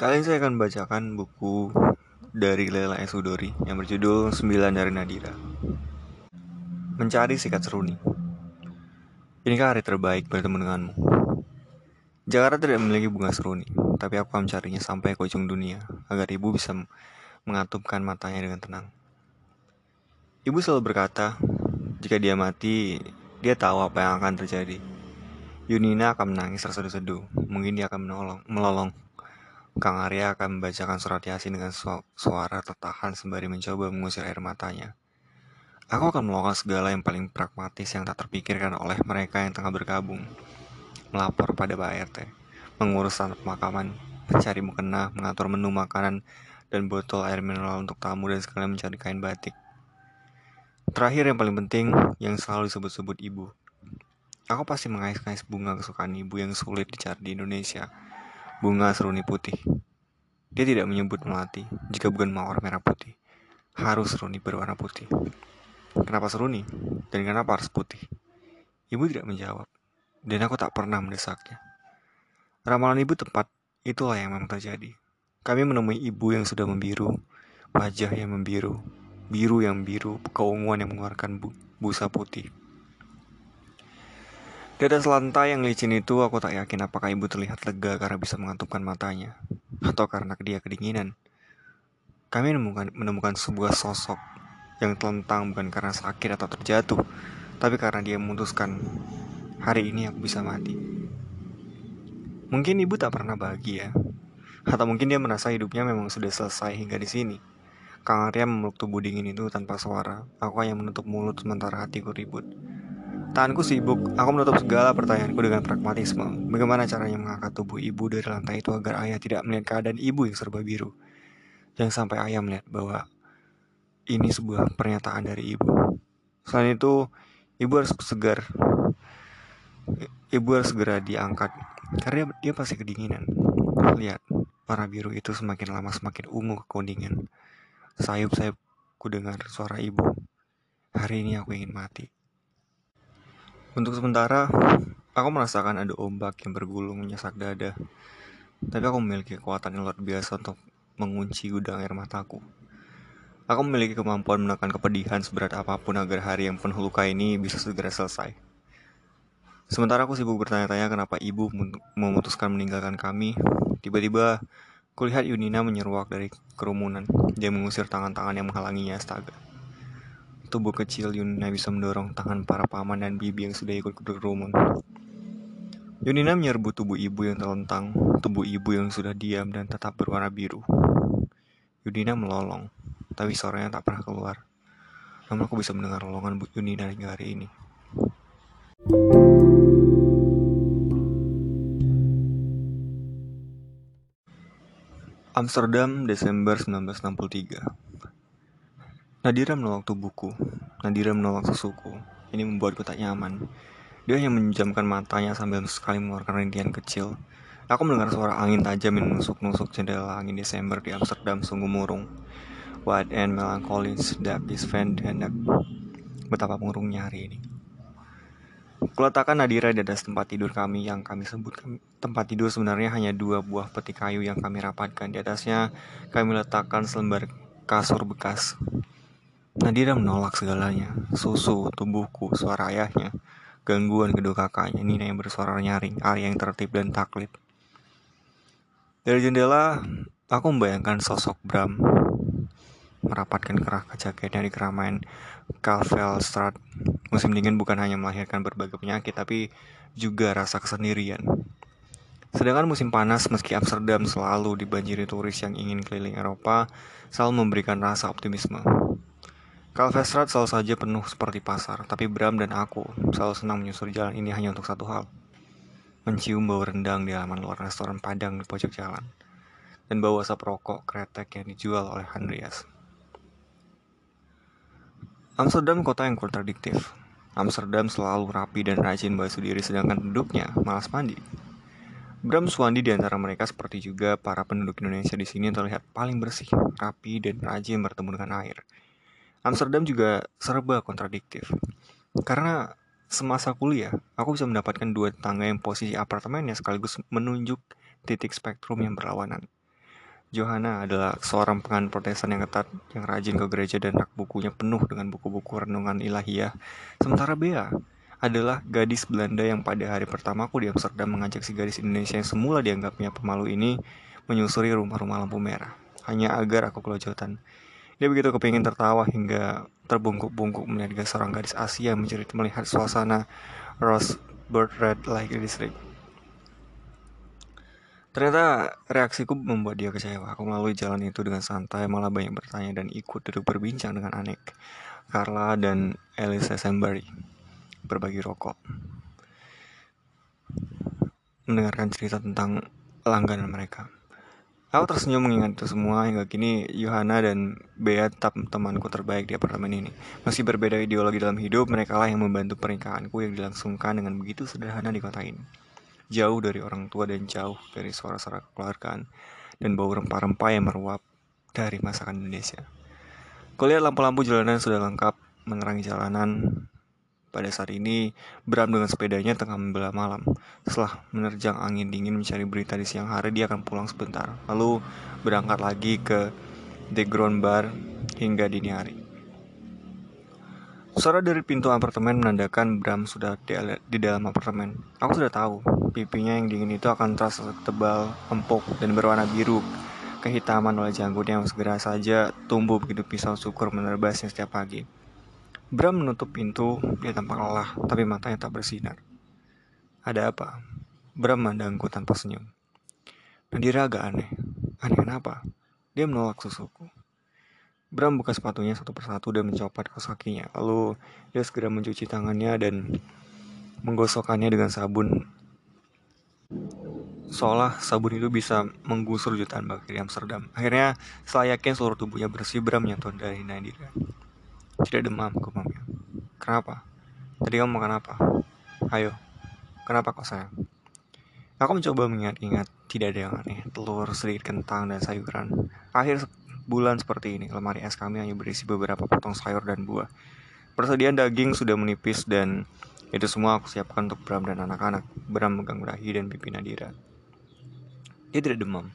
Kali ini saya akan bacakan buku dari Lela Esudori yang berjudul Sembilan dari Nadira. Mencari sikat seruni. Inikah hari terbaik bertemu denganmu? Jakarta tidak memiliki bunga seruni, tapi aku akan mencarinya sampai ke ujung dunia agar ibu bisa mengatupkan matanya dengan tenang. Ibu selalu berkata, jika dia mati, dia tahu apa yang akan terjadi. Yunina akan menangis terseduh-seduh. Mungkin dia akan menolong, melolong. Kang Arya akan membacakan surat Yasin dengan su suara tertahan sembari mencoba mengusir air matanya. Aku akan melakukan segala yang paling pragmatis yang tak terpikirkan oleh mereka yang tengah bergabung. Melapor pada Pak RT, mengurus tanah pemakaman, mencari mukena, mengatur menu makanan, dan botol air mineral untuk tamu dan sekalian mencari kain batik. Terakhir yang paling penting, yang selalu disebut-sebut ibu. Aku pasti mengais-ngais bunga kesukaan ibu yang sulit dicari di Indonesia. Bunga seruni putih. Dia tidak menyebut melati jika bukan mawar merah putih. Harus seruni berwarna putih. Kenapa seruni? Dan kenapa harus putih? Ibu tidak menjawab. Dan aku tak pernah mendesaknya. Ramalan ibu tepat, itulah yang memang terjadi. Kami menemui ibu yang sudah membiru, wajah yang membiru, biru yang biru, keunguan yang mengeluarkan bu busa putih. Di atas lantai yang licin itu, aku tak yakin apakah ibu terlihat lega karena bisa mengatupkan matanya, atau karena dia kedinginan. Kami menemukan, menemukan sebuah sosok yang telentang bukan karena sakit atau terjatuh, tapi karena dia memutuskan, hari ini aku bisa mati. Mungkin ibu tak pernah bahagia, atau mungkin dia merasa hidupnya memang sudah selesai hingga di sini. Kang Arya memeluk tubuh dingin itu tanpa suara. Aku hanya menutup mulut sementara hatiku ribut. Tanganku sibuk, aku menutup segala pertanyaanku dengan pragmatisme. Bagaimana caranya mengangkat tubuh ibu dari lantai itu agar ayah tidak melihat keadaan ibu yang serba biru. Jangan sampai ayah melihat bahwa ini sebuah pernyataan dari ibu. Selain itu, ibu harus segar. Ibu harus segera diangkat karena dia pasti kedinginan. Lihat, warna biru itu semakin lama semakin ungu kekuningan. Sayup-sayup ku dengar suara ibu. Hari ini aku ingin mati. Untuk sementara, aku merasakan ada ombak yang bergulung menyasak dada. Tapi aku memiliki kekuatan yang luar biasa untuk mengunci gudang air mataku. Aku memiliki kemampuan menekan kepedihan seberat apa pun agar hari yang penuh luka ini bisa segera selesai. Sementara aku sibuk bertanya-tanya kenapa ibu memutuskan meninggalkan kami, tiba-tiba kulihat Yunina menyeruak dari kerumunan. Dia mengusir tangan-tangan yang menghalanginya astaga. Tubuh kecil Yunina bisa mendorong tangan para paman dan bibi yang sudah ikut berkerumun. Yunina menyerbu tubuh ibu yang terlentang, tubuh ibu yang sudah diam dan tetap berwarna biru. Yunina melolong, tapi suaranya tak pernah keluar. Namun aku bisa mendengar lolongan Bu Yunina hingga hari ini. Amsterdam, Desember 1963 Nadira menolak tubuhku. Nadira menolak susuku. Ini membuatku tak nyaman. Dia hanya menjamkan matanya sambil sekali mengeluarkan rintian kecil. Aku mendengar suara angin tajam yang menusuk-nusuk jendela angin Desember di Amsterdam sungguh murung. What and melancholy sedap is Vendenak. Betapa murungnya hari ini. Kuletakkan Nadira di atas tempat tidur kami yang kami sebut tempat tidur sebenarnya hanya dua buah peti kayu yang kami rapatkan. Di atasnya kami letakkan selembar kasur bekas. Nadira menolak segalanya. Susu, tubuhku, suara ayahnya, gangguan kedua kakaknya, Nina yang bersuara nyaring, Arya yang tertib dan taklid. Dari jendela, aku membayangkan sosok Bram merapatkan kerah jaketnya di keramaian Kalvelstraat. Musim dingin bukan hanya melahirkan berbagai penyakit, tapi juga rasa kesendirian. Sedangkan musim panas, meski Amsterdam selalu dibanjiri turis yang ingin keliling Eropa, selalu memberikan rasa optimisme. Kalvestrat selalu saja penuh seperti pasar, tapi Bram dan aku selalu senang menyusuri jalan ini hanya untuk satu hal. Mencium bau rendang di halaman luar restoran Padang di pojok jalan. Dan bau asap rokok kretek yang dijual oleh Andreas. Amsterdam kota yang kontradiktif. Amsterdam selalu rapi dan rajin basuh diri sedangkan penduduknya malas mandi. Bram Swandi di antara mereka seperti juga para penduduk Indonesia di sini terlihat paling bersih, rapi, dan rajin bertemu dengan air. Amsterdam juga serba kontradiktif. Karena semasa kuliah, aku bisa mendapatkan dua tangga yang posisi apartemennya sekaligus menunjuk titik spektrum yang berlawanan. Johanna adalah seorang penganut Protestan yang ketat, yang rajin ke gereja dan rak bukunya penuh dengan buku-buku renungan ilahiyah. Sementara Bea adalah gadis Belanda yang pada hari pertamaku di Amsterdam mengajak si gadis Indonesia yang semula dianggapnya pemalu ini menyusuri rumah-rumah lampu merah, hanya agar aku kelojotan. Dia begitu kepingin tertawa hingga terbungkuk-bungkuk melihat seorang gadis Asia menjerit melihat suasana Rose Bird Red Light District. Ternyata reaksiku membuat dia kecewa. Aku melalui jalan itu dengan santai, malah banyak bertanya dan ikut duduk berbincang dengan Anek, Carla, dan Elisa Sembari. Berbagi rokok. Mendengarkan cerita tentang langganan mereka. Aku tersenyum mengingat itu semua hingga kini Yohana dan Bea tetap temanku terbaik di apartemen ini. Meski berbeda ideologi dalam hidup, mereka lah yang membantu pernikahanku yang dilangsungkan dengan begitu sederhana di kota ini jauh dari orang tua dan jauh dari suara-suara kekeluargaan dan bau rempah-rempah yang meruap dari masakan Indonesia. Kulihat lampu-lampu jalanan sudah lengkap menerangi jalanan. Pada saat ini, Bram dengan sepedanya tengah membelah malam. Setelah menerjang angin dingin mencari berita di siang hari, dia akan pulang sebentar. Lalu berangkat lagi ke The Ground Bar hingga dini hari. Suara dari pintu apartemen menandakan Bram sudah di, di dalam apartemen. Aku sudah tahu, pipinya yang dingin itu akan terasa tebal, empuk, dan berwarna biru. Kehitaman oleh janggutnya yang segera saja tumbuh begitu pisau syukur menerbasnya setiap pagi. Bram menutup pintu, dia tampak lelah, tapi matanya tak bersinar. Ada apa? Bram memandangku tanpa senyum. Nadira agak aneh. Aneh kenapa? Dia menolak susuku. Bram buka sepatunya satu persatu dan mencopot kaos kakinya. Lalu dia segera mencuci tangannya dan menggosokkannya dengan sabun. Seolah sabun itu bisa menggusur jutaan bakteri Amsterdam. Akhirnya, setelah yakin seluruh tubuhnya bersih, Bram menyentuh dari Nadira. Tidak demam, gumamnya. Kenapa? Tadi kamu makan apa? Ayo, kenapa kok sayang? Aku mencoba mengingat-ingat, tidak ada yang aneh. Telur, sedikit kentang, dan sayuran. Akhir bulan seperti ini, lemari es kami hanya berisi beberapa potong sayur dan buah. Persediaan daging sudah menipis dan itu semua aku siapkan untuk Bram dan anak-anak. Bram megang dahi dan pipi Nadira. Dia tidak demam.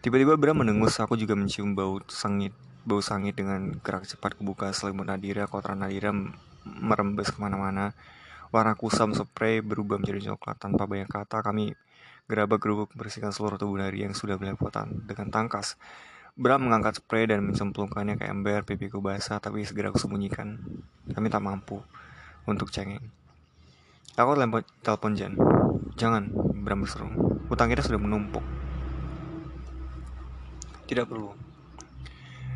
Tiba-tiba Bram mendengus, aku juga mencium bau sangit. Bau sangit dengan gerak cepat kebuka selimut Nadira, kotoran Nadira merembes ke mana-mana. Warna kusam spray berubah menjadi coklat. Tanpa banyak kata, kami gerabak-gerubuk membersihkan seluruh tubuh Nadira yang sudah belepotan dengan tangkas. Bram mengangkat spray dan mencemplungkannya ke ember pipiku basah tapi segera kusembunyikan. Kami tak mampu untuk cengeng. Aku telepon Jen. Jangan, Bram berseru. Utang kita sudah menumpuk. Tidak perlu.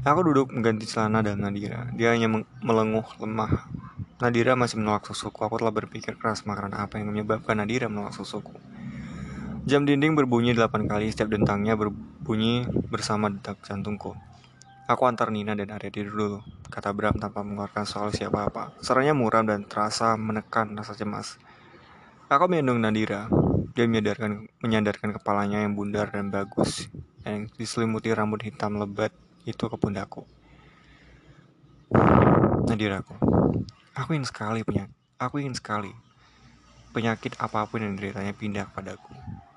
Aku duduk mengganti celana dan Nadira. Dia hanya melenguh lemah. Nadira masih menolak susuku. Aku telah berpikir keras makanan apa yang menyebabkan Nadira menolak susuku. Jam dinding berbunyi delapan kali, setiap dentangnya berbunyi bersama detak jantungku. Aku antar Nina dan Arya tidur dulu, kata Bram tanpa mengeluarkan soal siapa apa. Suaranya muram dan terasa menekan rasa cemas. Aku menggendong Nadira. Dia menyadarkan, menyandarkan kepalanya yang bundar dan bagus, yang diselimuti rambut hitam lebat itu ke pundakku. Nadiraku, aku ingin sekali punya, aku ingin sekali penyakit apa pun yang deritanya pindah kepadaku.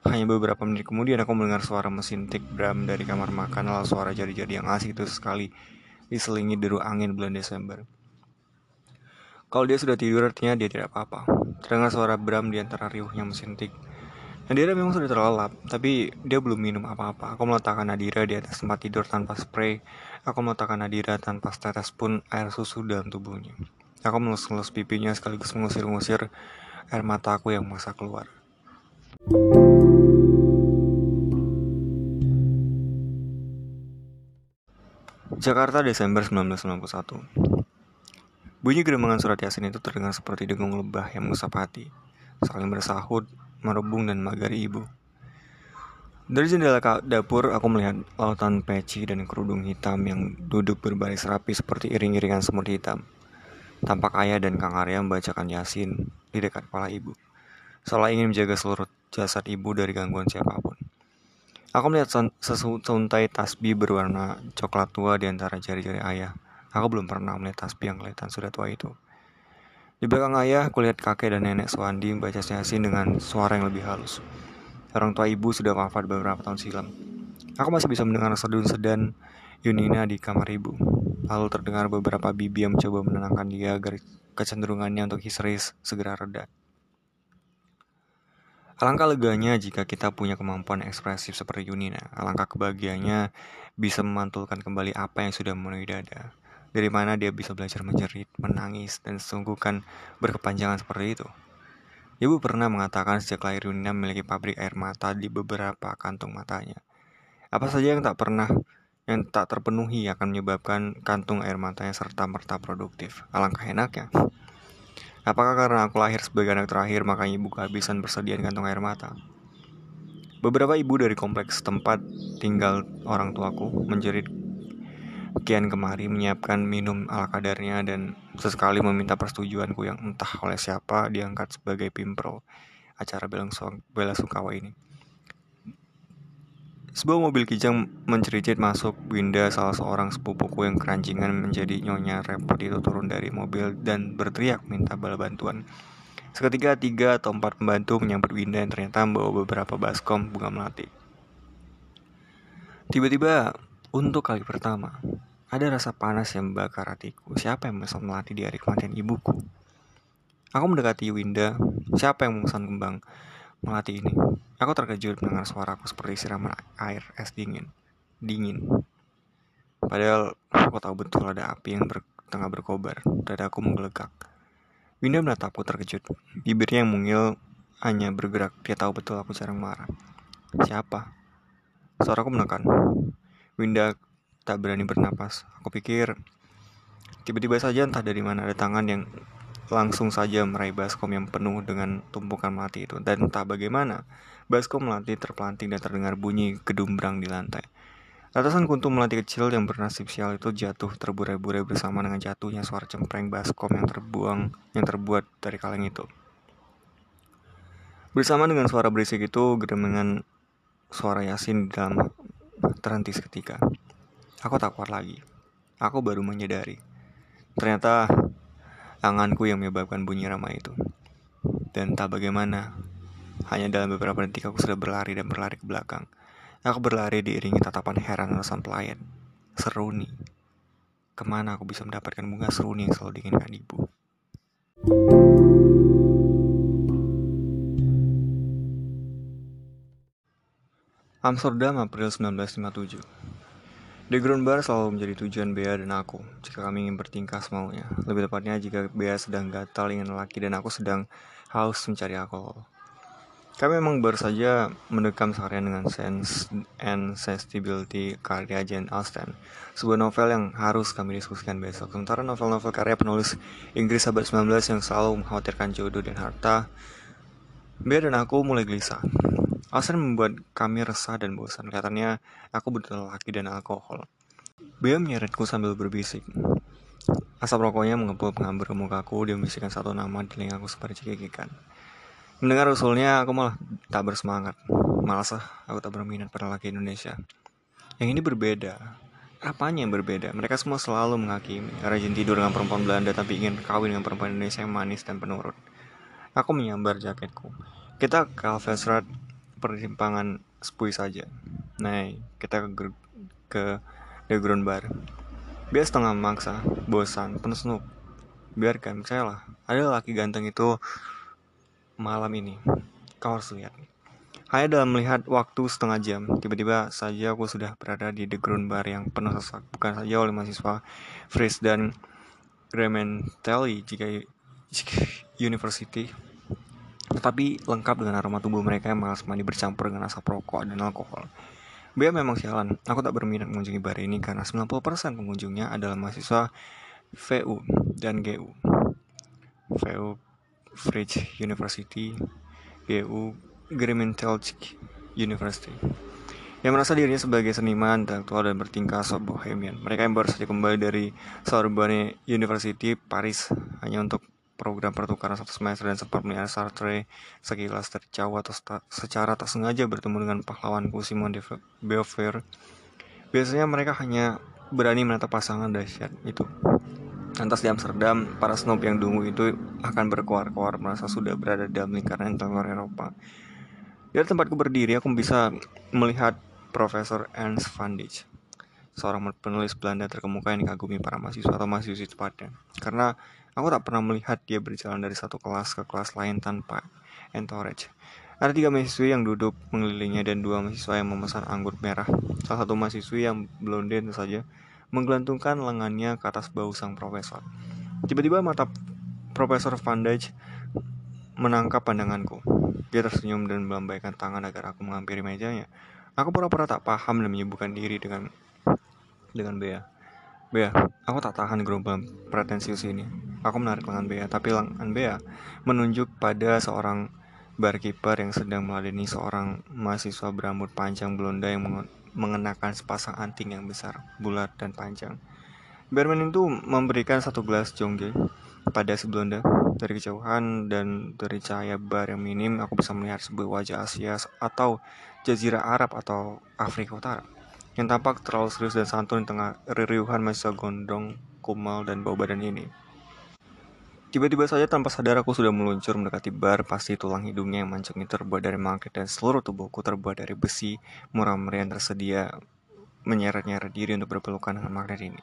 Hanya beberapa menit kemudian aku mendengar suara mesin tik Bram dari kamar makan lalu suara jari-jari yang asik itu sekali diselingi deru angin bulan Desember. Kalau dia sudah tidur artinya dia tidak apa-apa. Terdengar suara Bram di antara riuhnya mesin tik. Nadira memang sudah terlelap, tapi dia belum minum apa-apa. Aku meletakkan Nadira di atas tempat tidur tanpa spray. Aku meletakkan Nadira tanpa setetes pun air susu dalam tubuhnya. Aku melus-melus pipinya sekaligus mengusir-ngusir air mata aku yang masa keluar. Jakarta Desember 1991 Bunyi geremangan surat yasin itu terdengar seperti dengung lebah yang mengusap hati Saling bersahut, merebung dan magari ibu Dari jendela dapur aku melihat lautan peci dan kerudung hitam yang duduk berbaris rapi seperti iring-iringan semut hitam Tampak ayah dan Kang Arya membacakan yasin di dekat kepala ibu Seolah ingin menjaga seluruh jasad ibu dari gangguan siapa pun Aku melihat sesuntai tasbih berwarna coklat tua di antara jari-jari ayah. Aku belum pernah melihat tasbih yang kelihatan sudah tua itu. Di belakang ayah, aku lihat kakek dan nenek Suwandi membaca yasin dengan suara yang lebih halus. Orang tua ibu sudah wafat beberapa tahun silam. Aku masih bisa mendengar sedun sedan Yunina di kamar ibu. Lalu terdengar beberapa bibi yang mencoba menenangkan dia agar kecenderungannya untuk histeris segera reda. Alangkah leganya jika kita punya kemampuan ekspresif seperti Yunina. Alangkah kebahagiaannya bisa memantulkan kembali apa yang sudah memenuhi dada. Dari mana dia bisa belajar menjerit, menangis, dan sesungguhkan berkepanjangan seperti itu. Ibu pernah mengatakan sejak lahir Yunina memiliki pabrik air mata di beberapa kantung matanya. Apa saja yang tak pernah yang tak terpenuhi akan menyebabkan kantung air matanya serta merta produktif. Alangkah enaknya. Apakah karena aku lahir sebagai anak terakhir makanya ibu kehabisan persediaan kantung air mata? Beberapa ibu dari kompleks tempat tinggal orang tuaku menjerit kian kemari menyiapkan minum ala kadarnya dan sesekali meminta persetujuanku yang entah oleh siapa diangkat sebagai pimpro acara bela sungkawa ini. Sebuah mobil kijang mencericit masuk Winda salah seorang sepupuku yang keranjingan menjadi nyonya repot itu turun dari mobil dan berteriak minta bala bantuan. Seketika tiga atau empat pembantu menyambut Winda yang ternyata membawa beberapa baskom bunga melati. Tiba-tiba, untuk kali pertama, ada rasa panas yang membakar hatiku. Siapa yang memesan melati di hari kematian ibuku? Aku mendekati Winda. Siapa yang memesan kembang melati ini? Aku terkejut mendengar suaraku seperti siraman air es dingin. Dingin. Padahal aku tahu betul ada api yang ber, tengah berkobar. Dadaku menggelegak. Winda menatapku terkejut. Bibirnya yang mungil hanya bergerak. Dia tahu betul aku jarang marah. Siapa? Suaraku menekan. Winda tak berani bernapas. Aku pikir tiba-tiba saja entah dari mana ada tangan yang langsung saja meraih baskom yang penuh dengan tumpukan melati itu. Dan entah bagaimana, baskom melati terpelanting dan terdengar bunyi gedumbrang di lantai. Ratusan kuntum melati kecil yang bernasib sial itu jatuh terburai-burai bersama dengan jatuhnya suara cempreng baskom yang terbuang yang terbuat dari kaleng itu. Bersama dengan suara berisik itu, gedemengan suara Yasin di dalam terhenti seketika. Aku tak kuat lagi. Aku baru menyadari. Ternyata tanganku yang menyebabkan bunyi ramai itu. Dan tak bagaimana, hanya dalam beberapa detik aku sudah berlari dan berlari ke belakang. Aku berlari diiringi tatapan heran ratusan pelayan. Seruni. Ke mana aku bisa mendapatkan bunga seruni yang selalu diinginkan ibu? Amsterdam, April 1957 The Ground Bar selalu menjadi tujuan Bea dan aku jika kami ingin bertingkah semaunya. Lebih tepatnya jika Bea sedang gatal ingin laki dan aku sedang haus mencari alkohol. Kami memang baru saja mendekam seharian dengan Sense and Sensibility karya Jane Austen, sebuah novel yang harus kami diskusikan besok. Sementara novel-novel karya penulis Inggris abad 19 yang selalu mengkhawatirkan jodoh dan harta, Bea dan aku mulai gelisah. Alasan membuat kami resah dan bosan. Katanya aku butuh laki dan alkohol. Bea menyeretku sambil berbisik. Asap rokoknya mengepul pengambar ke mukaku. Dia membisikkan satu nama di telingaku seperti cekikikan. Mendengar usulnya, aku malah tak bersemangat. Malas aku tak berminat pada laki Indonesia. Yang ini berbeda. Apanya yang berbeda? Mereka semua selalu menghakimi. Rajin tidur dengan perempuan Belanda tapi ingin kawin dengan perempuan Indonesia yang manis dan penurut. Aku menyambar jaketku. Kita ke Alfesrat persimpangan Spui saja. Nah, kita ke, ke The Ground Bar. Biar setengah maksa, bosan, penuh snoop. Biarkan, percayalah. Ada laki ganteng itu malam ini. Kau harus lihat. Hanya dalam melihat waktu setengah jam, tiba-tiba saja aku sudah berada di The Ground Bar yang penuh sesak. Bukan saja oleh mahasiswa Fris dan Grementelli jika, jika University tetapi lengkap dengan aroma tubuh mereka yang malas mandi bercampur dengan asap rokok dan alkohol. Bea memang sialan, aku tak berminat mengunjungi bar ini karena 90% pengunjungnya adalah mahasiswa VU dan GU. VU Fridge University, GU Grimentelchik University yang merasa dirinya sebagai seniman, intelektual, dan bertingkah sok bohemian. Mereka yang baru saja kembali dari Sorbonne University, Paris, hanya untuk program pertukaran satu semester dan sempat melihat Sartre sekilas terjauh atau secara tak sengaja bertemu dengan pahlawanku Simon de Beauvoir. Biasanya mereka hanya berani menatap pasangan dahsyat itu. Lantas di Amsterdam, para snob yang dungu itu akan berkoar-koar merasa sudah berada dalam lingkaran intelektual Eropa. Dari tempatku berdiri, aku bisa melihat Profesor Ernst van Dijk, seorang penulis Belanda terkemuka yang dikagumi para mahasiswa atau mahasiswa tempatnya. Karena aku tak pernah melihat dia berjalan dari satu kelas ke kelas lain tanpa entourage. Ada tiga mahasiswa yang duduk mengelilingnya dan dua mahasiswa yang memesan anggur merah. Salah satu mahasiswa yang blonde tentu saja menggelantungkan lengannya ke atas bahu sang profesor. Tiba-tiba mata Profesor Van Dijk menangkap pandanganku. Dia tersenyum dan melambaikan tangan agar aku menghampiri mejanya. Aku pura-pura tak paham dan menyibukkan diri dengan dengan Bea. Bea, aku tak tahan gerombolan pretensius ini. Aku menarik lengan Bea, tapi lengan Bea menunjuk pada seorang barkeeper yang sedang meladeni seorang mahasiswa berambut panjang blonda yang mengenakan sepasang anting yang besar, bulat, dan panjang. Barman itu memberikan satu gelas jongge pada si blonda. Dari kejauhan dan dari cahaya bar yang minim, aku bisa melihat sebuah wajah Asia atau Jazirah Arab atau Afrika Utara yang tampak terlalu serius dan santun di tengah ririuhan mahasiswa gondrong, kumal, dan bau badan ini. Tiba-tiba saja tanpa sadar aku sudah meluncur mendekati bar, pasti tulang hidungnya yang mancung itu terbuat dari magnet dan seluruh tubuhku terbuat dari besi murah meriah tersedia menyeret-nyeret diri untuk berpelukan dengan magnet ini.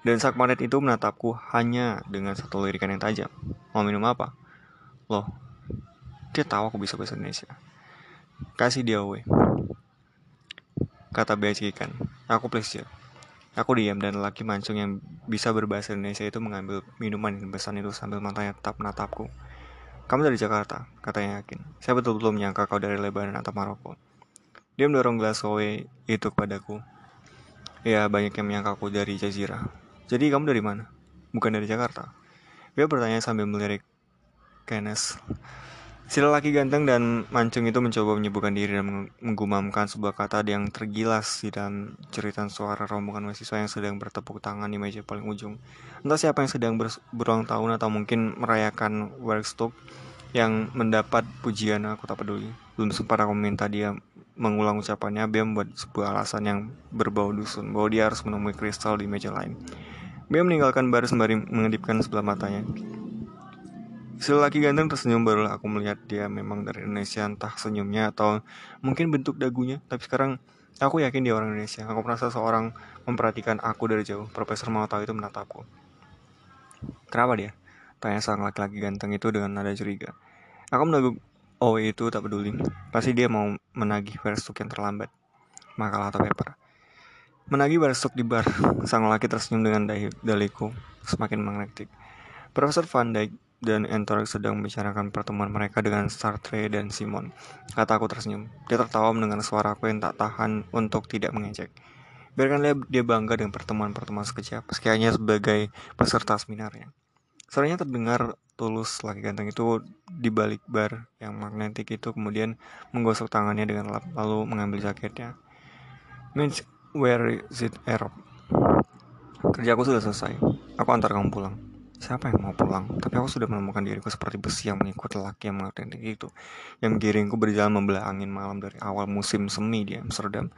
Dan saat magnet itu menatapku hanya dengan satu lirikan yang tajam. Mau minum apa? Loh, dia tahu aku bisa bahasa Indonesia. Kasih dia away kata Bea cikikan. Aku please ya. Aku diam dan lelaki mancung yang bisa berbahasa Indonesia itu mengambil minuman dan pesan itu sambil matanya tetap menatapku. Kamu dari Jakarta, katanya yakin. Saya betul-betul menyangka kau dari Lebanon atau Maroko. Dia mendorong gelas kowe itu kepadaku. Ya, banyak yang menyangka aku dari Jazirah. Jadi kamu dari mana? Bukan dari Jakarta. Dia bertanya sambil melirik Kenes Si lelaki ganteng dan mancung itu mencoba menyebutkan diri dan menggumamkan sebuah kata yang tergilas di dalam cerita suara rombongan mahasiswa yang sedang bertepuk tangan di meja paling ujung. Entah siapa yang sedang ber berulang tahun atau mungkin merayakan Workstock yang mendapat pujian aku tak peduli. Belum sempat aku meminta dia mengulang ucapannya, dia membuat sebuah alasan yang berbau dusun bahwa dia harus menemui kristal di meja lain. Dia meninggalkan baris sembari mengedipkan sebelah matanya. Si lelaki ganteng tersenyum barulah aku melihat dia memang dari Indonesia entah senyumnya atau mungkin bentuk dagunya. Tapi sekarang aku yakin dia orang Indonesia. Aku merasa seorang memperhatikan aku dari jauh. Profesor mau tahu itu menatapku. Kenapa dia? Tanya sang laki-laki ganteng itu dengan nada curiga. Aku meneguk Oh itu tak peduli. Pasti dia mau menagih verstuk yang terlambat. Makalah atau paper. Menagih verstuk di bar. Sang laki tersenyum dengan daliku semakin magnetik. Profesor Van Dijk dan Entor sedang membicarakan pertemuan mereka dengan Sartre dan Simon. Kata aku tersenyum. Dia tertawa mendengar suaraku yang tak tahan untuk tidak mengejek. Biarkanlah dia bangga dengan pertemuan-pertemuan sekejap, sekiranya sebagai peserta seminarnya. Suaranya terdengar tulus laki ganteng itu di balik bar yang magnetik itu kemudian menggosok tangannya dengan lap, lalu mengambil jaketnya. Mitch, where is it, Erop? Kerjaku sudah selesai. Aku antar kamu pulang. Siapa yang mau pulang? Tapi aku sudah menemukan diriku seperti besi yang mengikut lelaki yang mengautentik itu. Yang menggiringku berjalan membelah angin malam dari awal musim semi di Amsterdam.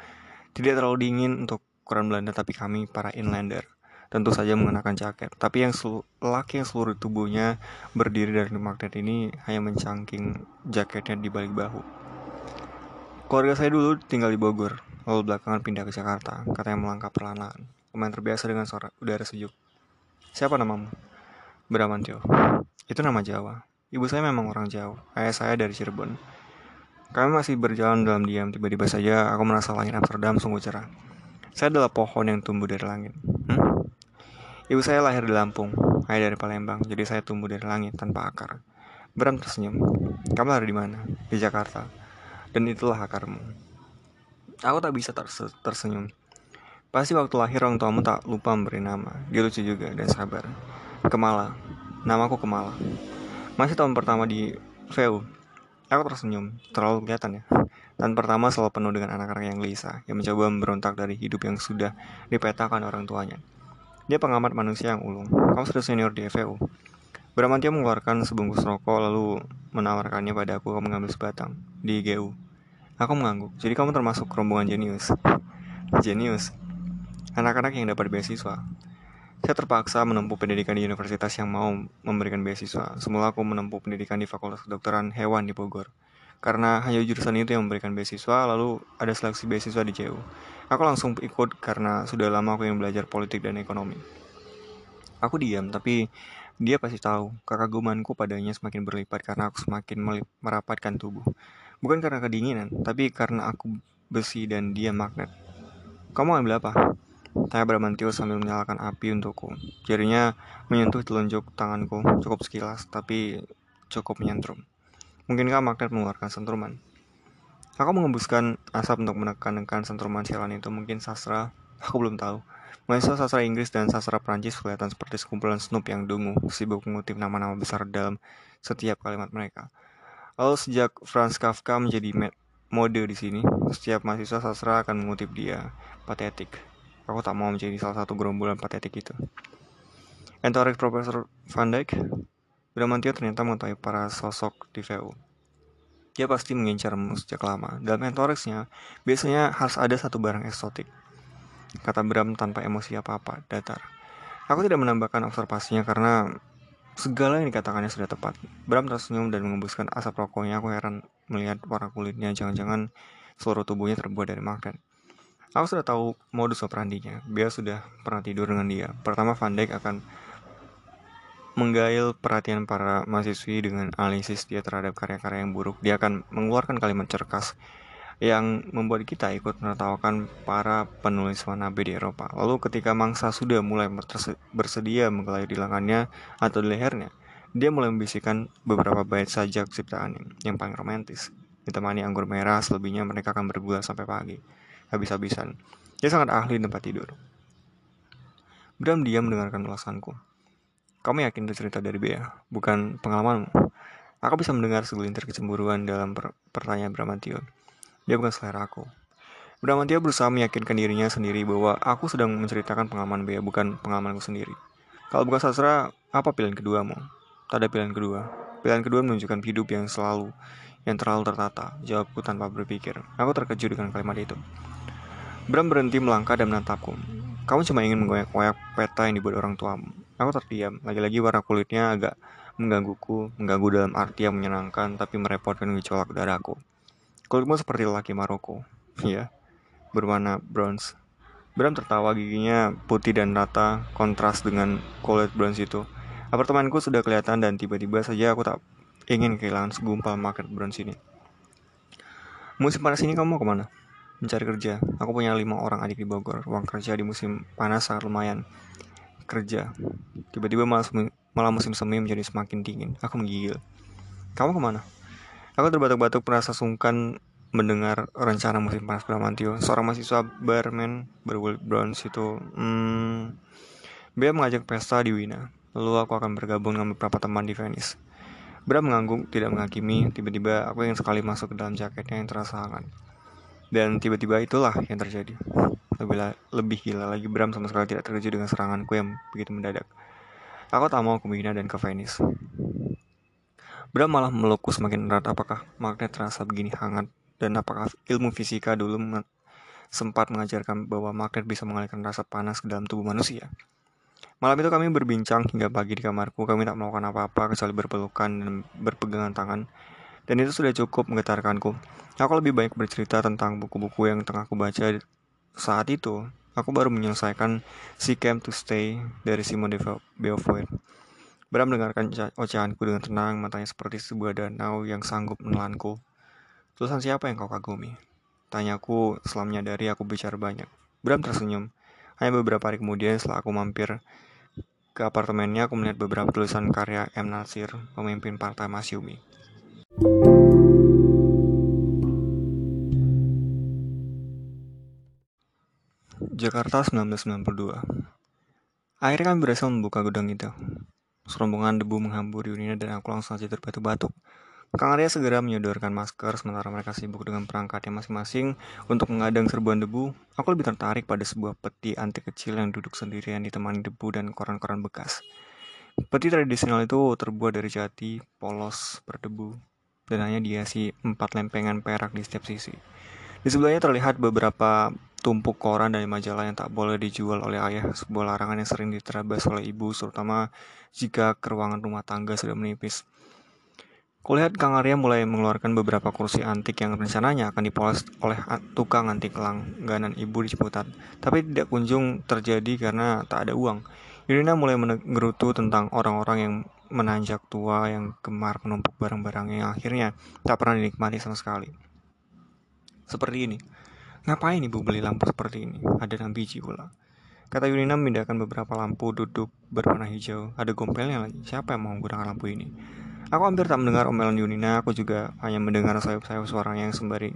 Tidak terlalu dingin untuk ukuran Belanda, tapi kami para inlander tentu saja mengenakan jaket. Tapi yang lelaki yang seluruh tubuhnya berdiri dari magnet ini hanya mencangking jaketnya di balik bahu. Keluarga saya dulu tinggal di Bogor, lalu belakangan pindah ke Jakarta, katanya melangkah perlahan-lahan. Lumayan terbiasa dengan suara udara sejuk. Siapa namamu? Bramantio. Itu nama Jawa. Ibu saya memang orang Jawa. Ayah saya dari Cirebon. Kami masih berjalan dalam diam. Tiba-tiba saja aku merasa langit Amsterdam sungguh cerah. Saya adalah pohon yang tumbuh dari langit. Hmm? Ibu saya lahir di Lampung, ayah dari Palembang, jadi saya tumbuh dari langit tanpa akar. Bram tersenyum. Kamu lahir di mana? Di Jakarta. Dan itulah akarmu. Aku tak bisa terse tersenyum. Pasti waktu lahir orang tuamu tak lupa memberi nama. Dia lucu juga dan sabar. Kemala. Namaku Kemala. Masih tahun pertama di VU. Aku tersenyum, terlalu kelihatan ya. Dan pertama selalu penuh dengan anak-anak yang gelisah, yang mencoba memberontak dari hidup yang sudah dipetakan orang tuanya. Dia pengamat manusia yang ulung. Kamu sudah senior di FVU. Bramantio mengeluarkan sebungkus rokok lalu menawarkannya pada aku mengambil sebatang di GU. Aku mengangguk. Jadi kamu termasuk rombongan jenius. Jenius. Anak-anak yang dapat beasiswa. Saya terpaksa menempuh pendidikan di universitas yang mau memberikan beasiswa. Semula aku menempuh pendidikan di Fakultas Kedokteran Hewan di Bogor. karena hanya jurusan itu yang memberikan beasiswa, lalu ada seleksi beasiswa di JU. Aku langsung ikut karena sudah lama aku yang belajar politik dan ekonomi. Aku diam, tapi dia pasti tahu kekagumanku padanya semakin berlipat karena aku semakin merapatkan tubuh. Bukan karena kedinginan, tapi karena aku besi dan dia magnet. Kamu ambil apa? Tanya Bramantio sambil menyalakan api untukku. Jarinya menyentuh telunjuk tanganku cukup sekilas, tapi cukup menyentrum. Mungkinkah magnet mengeluarkan sentruman? Aku mengembuskan asap untuk menekan-nekan sentruman sialan itu. Mungkin sastra, aku belum tahu. Mahasiswa sastra Inggris dan sastra Prancis kelihatan seperti sekumpulan snoop yang dungu, sibuk mengutip nama-nama besar dalam setiap kalimat mereka. Lalu sejak Franz Kafka menjadi mode di sini, setiap mahasiswa sastra akan mengutip dia. Patetik. Aku tak mau menjadi salah satu gerombolan patetik itu. Entourage Profesor Van Dijk Bramantio ternyata mengetahui para sosok di VU. Dia pasti mengincarmu sejak lama. Dalam entourage-nya, biasanya harus ada satu barang eksotik. Kata Bram tanpa emosi apa-apa, datar. Aku tidak menambahkan observasinya karena segala yang dikatakannya sudah tepat. Bram tersenyum dan mengembuskan asap rokoknya. Aku heran melihat warna kulitnya. Jangan-jangan seluruh tubuhnya terbuat dari magnet. Aku sudah tahu modus operandinya. Dia sudah pernah tidur dengan dia. Pertama Van Dijk akan menggail perhatian para mahasiswi dengan analisis dia terhadap karya-karya yang buruk. Dia akan mengeluarkan kalimat cerkas yang membuat kita ikut menertawakan para penulis wanabe di Eropa. Lalu ketika mangsa sudah mulai bersedia menggelayut di lengannya atau di lehernya, dia mulai membisikkan beberapa bait sajak ciptaan yang paling romantis. Ditemani anggur merah, selebihnya mereka akan bergula sampai pagi. Habis-habisan. Dia sangat ahli tempat tidur. Bram diam mendengarkan ulasanku. Kamu yakin itu cerita dari Bea, bukan pengalamanmu? Aku bisa mendengar segelintir kecemburuan dalam per pertanyaan Bramantio. Dia bukan selera aku. Bramantio berusaha meyakinkan dirinya sendiri bahwa aku sedang menceritakan pengalaman Bea, bukan pengalamanku sendiri. Kalau bukan sastra, apa pilihan keduamu? Tak ada pilihan kedua. Pilihan kedua menunjukkan hidup yang selalu, yang terlalu tertata. Jawabku tanpa berpikir. Aku terkejut dengan kalimat itu. Bram berhenti melangkah dan menatapku. Kamu cuma ingin menggoyak-goyak peta yang dibuat orang tuamu. Aku terdiam. Lagi-lagi warna kulitnya agak menggangguku, mengganggu dalam arti yang menyenangkan tapi merepotkan gejolak darahku. Kulitmu seperti laki Maroko, ya, berwarna bronze. Bram tertawa giginya putih dan rata, kontras dengan kulit bronze itu. Apartemenku sudah kelihatan dan tiba-tiba saja aku tak ingin kehilangan segumpal market bronze ini. Musim panas ini kamu mau ke mana? Mencari kerja. Aku punya lima orang adik di Bogor. Uang kerja di musim panas sangat lumayan kerja. Tiba-tiba malah, malah musim semi menjadi semakin dingin. Aku menggigil. Kamu ke mana? Aku terbatuk-batuk merasa sungkan mendengar rencana musim panas Bramantio. Seorang mahasiswa barman berkulit bronze itu, hmm, Bea mengajak pesta di Wina. Lalu aku akan bergabung dengan beberapa teman di Venice. Bram mengangguk, tidak menghakimi. Tiba-tiba aku ingin sekali masuk ke dalam jaketnya yang terasa hangat. Dan tiba-tiba itulah yang terjadi. Lebih, lebih gila lagi Bram sama sekali tidak terkejut dengan seranganku yang begitu mendadak. Aku tak mau ke Mina dan ke Venice. Bram malah melukku semakin erat apakah magnet terasa begini hangat dan apakah ilmu fisika dulu sempat mengajarkan bahwa magnet bisa mengalihkan rasa panas ke dalam tubuh manusia. Malam itu kami berbincang hingga pagi di kamarku. Kami tak melakukan apa-apa kecuali berpelukan dan berpegangan tangan. Dan itu sudah cukup menggetarkanku. Aku lebih banyak bercerita tentang buku-buku yang tengah aku baca saat itu, aku baru menyelesaikan Si Came to Stay dari Simon de Beauvoir. Bram mendengarkan ocehanku dengan tenang, matanya seperti sebuah danau yang sanggup menelanku. Tulisan siapa yang kau kagumi? Tanyaku setelah menyadari aku bicara banyak. Bram tersenyum. Hanya beberapa hari kemudian setelah aku mampir ke apartemennya, aku melihat beberapa tulisan karya M. Nasir, pemimpin partai Masyumi. Jakarta 1992 Akhirnya kami berhasil membuka gudang itu. Serombongan debu menghambur Yunina dan aku langsung saja terbatuk-batuk. Kang Arya segera menyodorkan masker sementara mereka sibuk dengan perangkatnya masing-masing untuk mengadang serbuan debu. Aku lebih tertarik pada sebuah peti anti kecil yang duduk sendirian ditemani debu dan koran-koran bekas. Peti tradisional itu terbuat dari jati, polos, berdebu, dan hanya dihiasi empat lempengan perak di setiap sisi. Di sebelahnya terlihat beberapa tumpuk koran dari majalah yang tak boleh dijual oleh ayah, sebuah larangan yang sering diterabas oleh ibu, terutama jika keruangan rumah tangga sudah menipis. Kulihat Kang Arya mulai mengeluarkan beberapa kursi antik yang rencananya akan dipoles oleh tukang antik langganan ibu di Ciputat. Tapi tidak kunjung terjadi karena tak ada uang. Yurina mulai menggerutu tentang orang-orang yang menanjak tua yang gemar menumpuk barang-barang yang akhirnya tak pernah dinikmati sama sekali. Seperti ini. Ngapain ibu beli lampu seperti ini? Ada enam biji pula. Kata Yurina memindahkan beberapa lampu duduk berwarna hijau. Ada gompelnya lagi. Siapa yang mau menggunakan lampu ini? Aku hampir tak mendengar omelan Yunina, aku juga hanya mendengar sayup-sayup suaranya yang sembari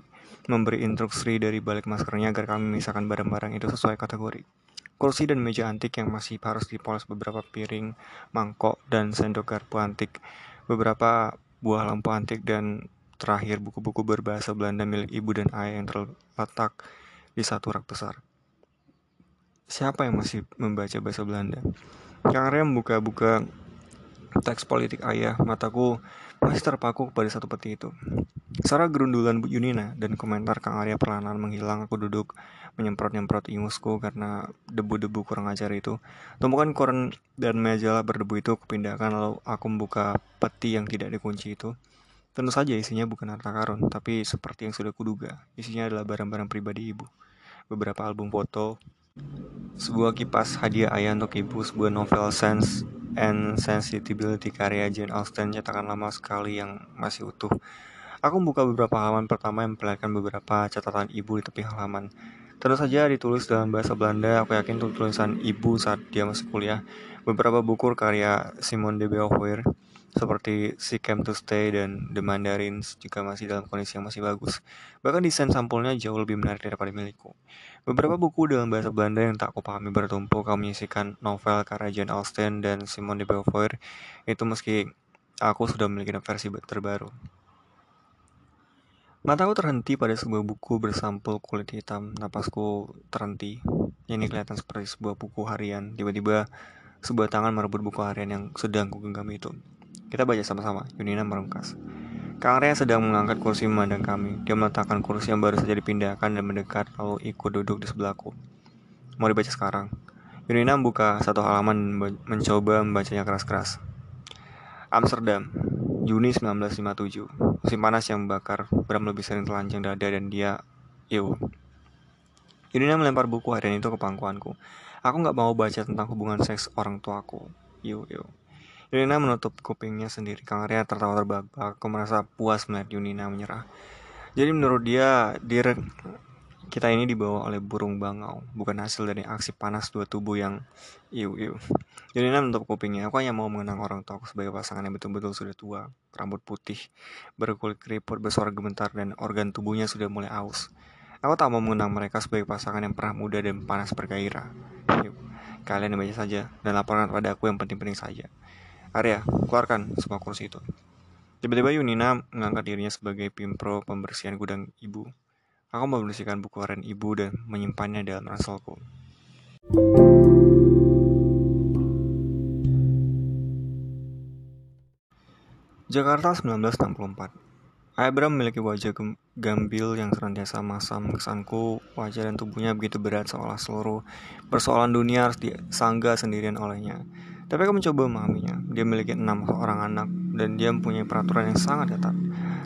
memberi instruksi dari balik maskernya agar kami memisahkan barang-barang itu sesuai kategori. Kursi dan meja antik yang masih harus dipoles beberapa piring, mangkok, dan sendok garpu antik, beberapa buah lampu antik, dan terakhir buku-buku berbahasa Belanda milik ibu dan ayah yang terletak di satu rak besar. Siapa yang masih membaca bahasa Belanda? Kang Rem membuka-buka teks politik ayah, mataku masih terpaku pada satu peti itu. Secara gerundulan Bu Yunina dan komentar Kang Arya perlahan menghilang, aku duduk menyemprot-nyemprot ingusku karena debu-debu kurang ajar itu. Tumpukan koran dan majalah berdebu itu kupindahkan lalu aku membuka peti yang tidak dikunci itu. Tentu saja isinya bukan harta karun, tapi seperti yang sudah kuduga, isinya adalah barang-barang pribadi ibu. Beberapa album foto, sebuah kipas hadiah ayah untuk ibu, sebuah novel Sense and Sensitivity karya Jane Austen cetakan lama sekali yang masih utuh. Aku membuka beberapa halaman pertama yang memperlihatkan beberapa catatan ibu di tepi halaman. Tentu saja ditulis dalam bahasa Belanda, aku yakin tulisan ibu saat dia masih kuliah. Beberapa buku karya Simone de Beauvoir seperti She Came to Stay dan The Mandarins juga masih dalam kondisi yang masih bagus. Bahkan desain sampulnya jauh lebih menarik daripada milikku. Beberapa buku dalam bahasa Belanda yang tak kupahami bertumpuk kami menyisikan novel karya Jane Austen dan Simone de Beauvoir itu meski aku sudah memiliki versi terbaru. Mataku terhenti pada sebuah buku bersampul kulit hitam. Napasku terhenti. Ini kelihatan seperti sebuah buku harian. Tiba-tiba sebuah tangan merebut buku harian yang sedang kugenggam itu. Kita baca sama-sama. Yunina merungkas. Kang Rea sedang mengangkat kursi memandang kami. Dia meletakkan kursi yang baru saja dipindahkan dan mendekat lalu ikut duduk di sebelahku. Mau dibaca sekarang. Yunina membuka satu halaman dan mencoba membacanya keras-keras. Amsterdam, Juni 1957. Musim panas yang membakar, Bram lebih sering telanjang dada dan dia, Ew. Yunina melempar buku harian itu ke pangkuanku. Aku nggak mau baca tentang hubungan seks orang tuaku. Ew, ew. Yunina menutup kupingnya sendiri. Kang Arya tertawa terbahak. Aku merasa puas melihat Yunina menyerah. Jadi menurut dia, dir kita ini dibawa oleh burung bangau, bukan hasil dari aksi panas dua tubuh yang iu iu. Yunina menutup kupingnya. Aku hanya mau mengenang orang tua aku sebagai pasangan yang betul-betul sudah tua, rambut putih, berkulit keriput, bersuara gemetar, dan organ tubuhnya sudah mulai aus. Aku tak mau mengenang mereka sebagai pasangan yang pernah muda dan panas bergairah. Yuk, kalian baca saja dan laporkan pada aku yang penting-penting saja. Arya, keluarkan semua kursi itu. Tiba-tiba Yunina mengangkat dirinya sebagai pimpro pembersihan gudang ibu. Aku membersihkan buku harian ibu dan menyimpannya dalam ranselku. Jakarta 1964 Abraham memiliki wajah gambil yang senantiasa masam kesanku wajah dan tubuhnya begitu berat seolah seluruh persoalan dunia harus disangga sendirian olehnya. Tapi aku mencoba memahaminya. Dia memiliki enam orang anak dan dia mempunyai peraturan yang sangat ketat.